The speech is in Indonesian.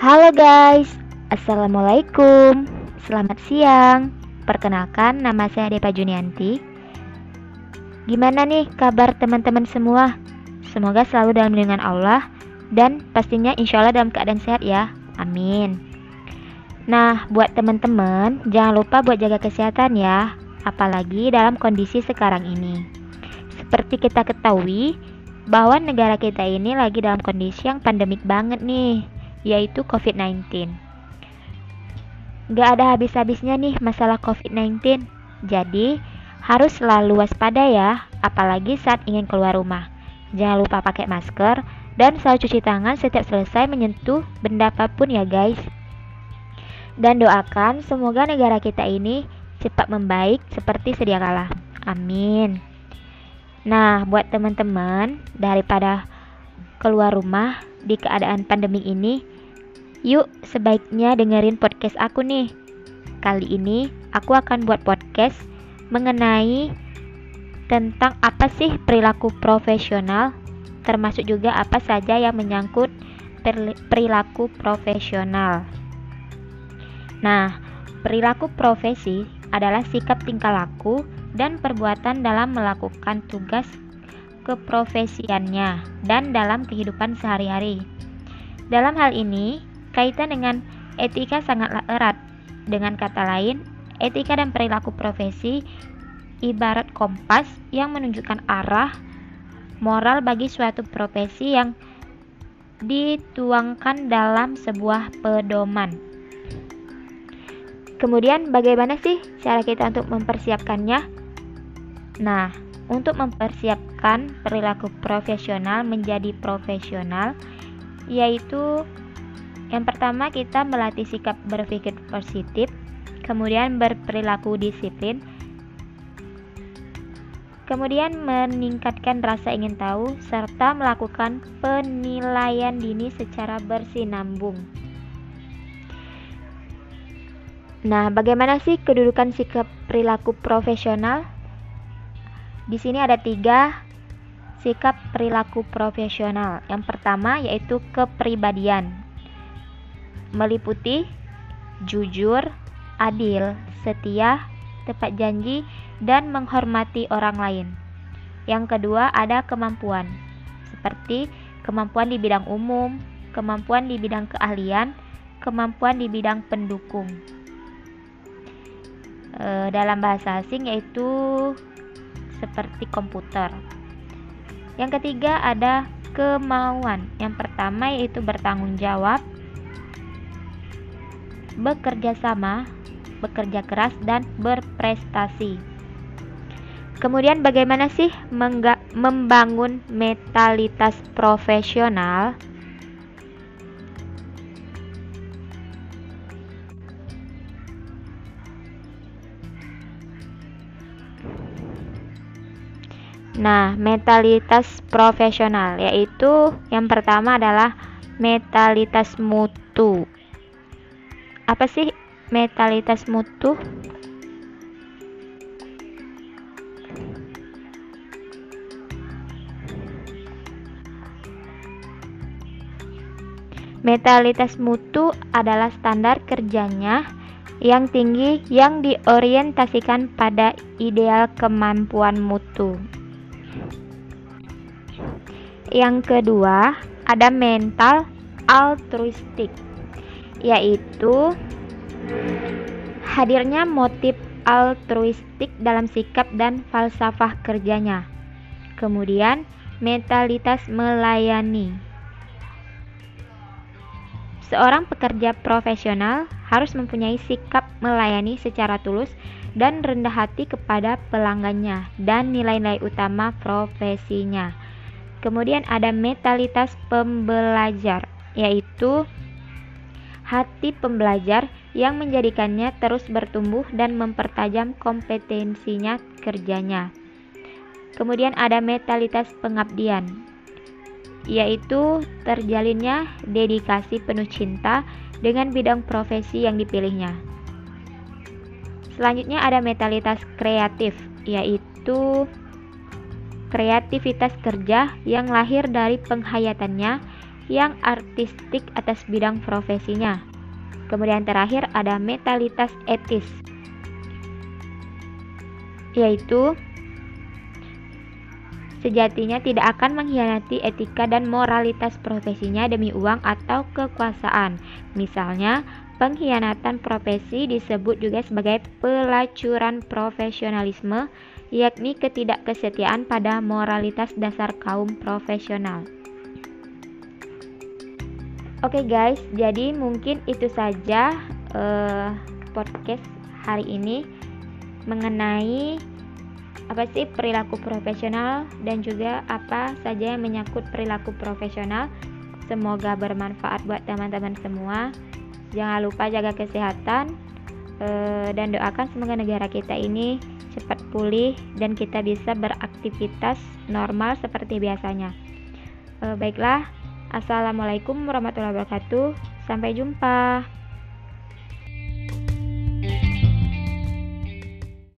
Halo guys, Assalamualaikum. Selamat siang. Perkenalkan, nama saya Depa Junianti. Gimana nih kabar teman-teman semua? Semoga selalu dalam lindungan Allah Dan pastinya insya Allah dalam keadaan sehat ya. Amin. Nah, buat teman-teman, jangan lupa buat jaga kesehatan ya Apalagi dalam kondisi sekarang ini. Seperti kita ketahui, bahwa negara kita ini lagi dalam kondisi yang pandemik banget nih, yaitu COVID-19. Gak ada habis-habisnya nih masalah COVID-19, jadi harus selalu waspada ya, apalagi saat ingin keluar rumah. Jangan lupa pakai masker dan selalu cuci tangan setiap selesai menyentuh benda apa pun ya guys. Dan doakan semoga negara kita ini cepat membaik seperti sedia kala. Amin. Nah, buat teman-teman, daripada keluar rumah di keadaan pandemi ini, yuk sebaiknya dengerin podcast aku nih. Kali ini aku akan buat podcast mengenai tentang apa sih perilaku profesional, termasuk juga apa saja yang menyangkut perilaku profesional. Nah, perilaku profesi adalah sikap tingkah laku dan perbuatan dalam melakukan tugas keprofesiannya dan dalam kehidupan sehari-hari. Dalam hal ini, kaitan dengan etika sangatlah erat. Dengan kata lain, etika dan perilaku profesi ibarat kompas yang menunjukkan arah moral bagi suatu profesi yang dituangkan dalam sebuah pedoman. Kemudian bagaimana sih cara kita untuk mempersiapkannya? Nah, untuk mempersiapkan perilaku profesional menjadi profesional, yaitu yang pertama kita melatih sikap berpikir positif, kemudian berperilaku disiplin, kemudian meningkatkan rasa ingin tahu, serta melakukan penilaian dini secara bersinambung. Nah, bagaimana sih kedudukan sikap perilaku profesional? Di sini ada tiga sikap perilaku profesional. Yang pertama yaitu kepribadian, meliputi jujur, adil, setia, tepat janji, dan menghormati orang lain. Yang kedua ada kemampuan, seperti kemampuan di bidang umum, kemampuan di bidang keahlian, kemampuan di bidang pendukung. E, dalam bahasa asing yaitu seperti komputer. Yang ketiga ada kemauan. Yang pertama yaitu bertanggung jawab, bekerja sama, bekerja keras dan berprestasi. Kemudian bagaimana sih membangun metalitas profesional? Nah, metalitas profesional yaitu yang pertama adalah metalitas mutu. Apa sih metalitas mutu? Metalitas mutu adalah standar kerjanya yang tinggi yang diorientasikan pada ideal kemampuan mutu. Yang kedua, ada mental altruistik, yaitu hadirnya motif altruistik dalam sikap dan falsafah kerjanya. Kemudian, mentalitas melayani. Seorang pekerja profesional harus mempunyai sikap melayani secara tulus dan rendah hati kepada pelanggannya dan nilai-nilai utama profesinya. Kemudian ada metalitas pembelajar, yaitu hati pembelajar yang menjadikannya terus bertumbuh dan mempertajam kompetensinya kerjanya. Kemudian ada metalitas pengabdian, yaitu terjalinnya dedikasi penuh cinta dengan bidang profesi yang dipilihnya. Selanjutnya ada metalitas kreatif, yaitu kreativitas kerja yang lahir dari penghayatannya yang artistik atas bidang profesinya. Kemudian terakhir ada metalitas etis, yaitu sejatinya tidak akan mengkhianati etika dan moralitas profesinya demi uang atau kekuasaan. Misalnya, pengkhianatan profesi disebut juga sebagai pelacuran profesionalisme, yakni ketidakkesetiaan pada moralitas dasar kaum profesional. Oke okay guys, jadi mungkin itu saja uh, podcast hari ini mengenai apa sih perilaku profesional dan juga apa saja yang menyangkut perilaku profesional. Semoga bermanfaat buat teman-teman semua. Jangan lupa jaga kesehatan eh, dan doakan semoga negara kita ini cepat pulih dan kita bisa beraktivitas normal seperti biasanya. Eh, baiklah, assalamualaikum warahmatullahi wabarakatuh. Sampai jumpa.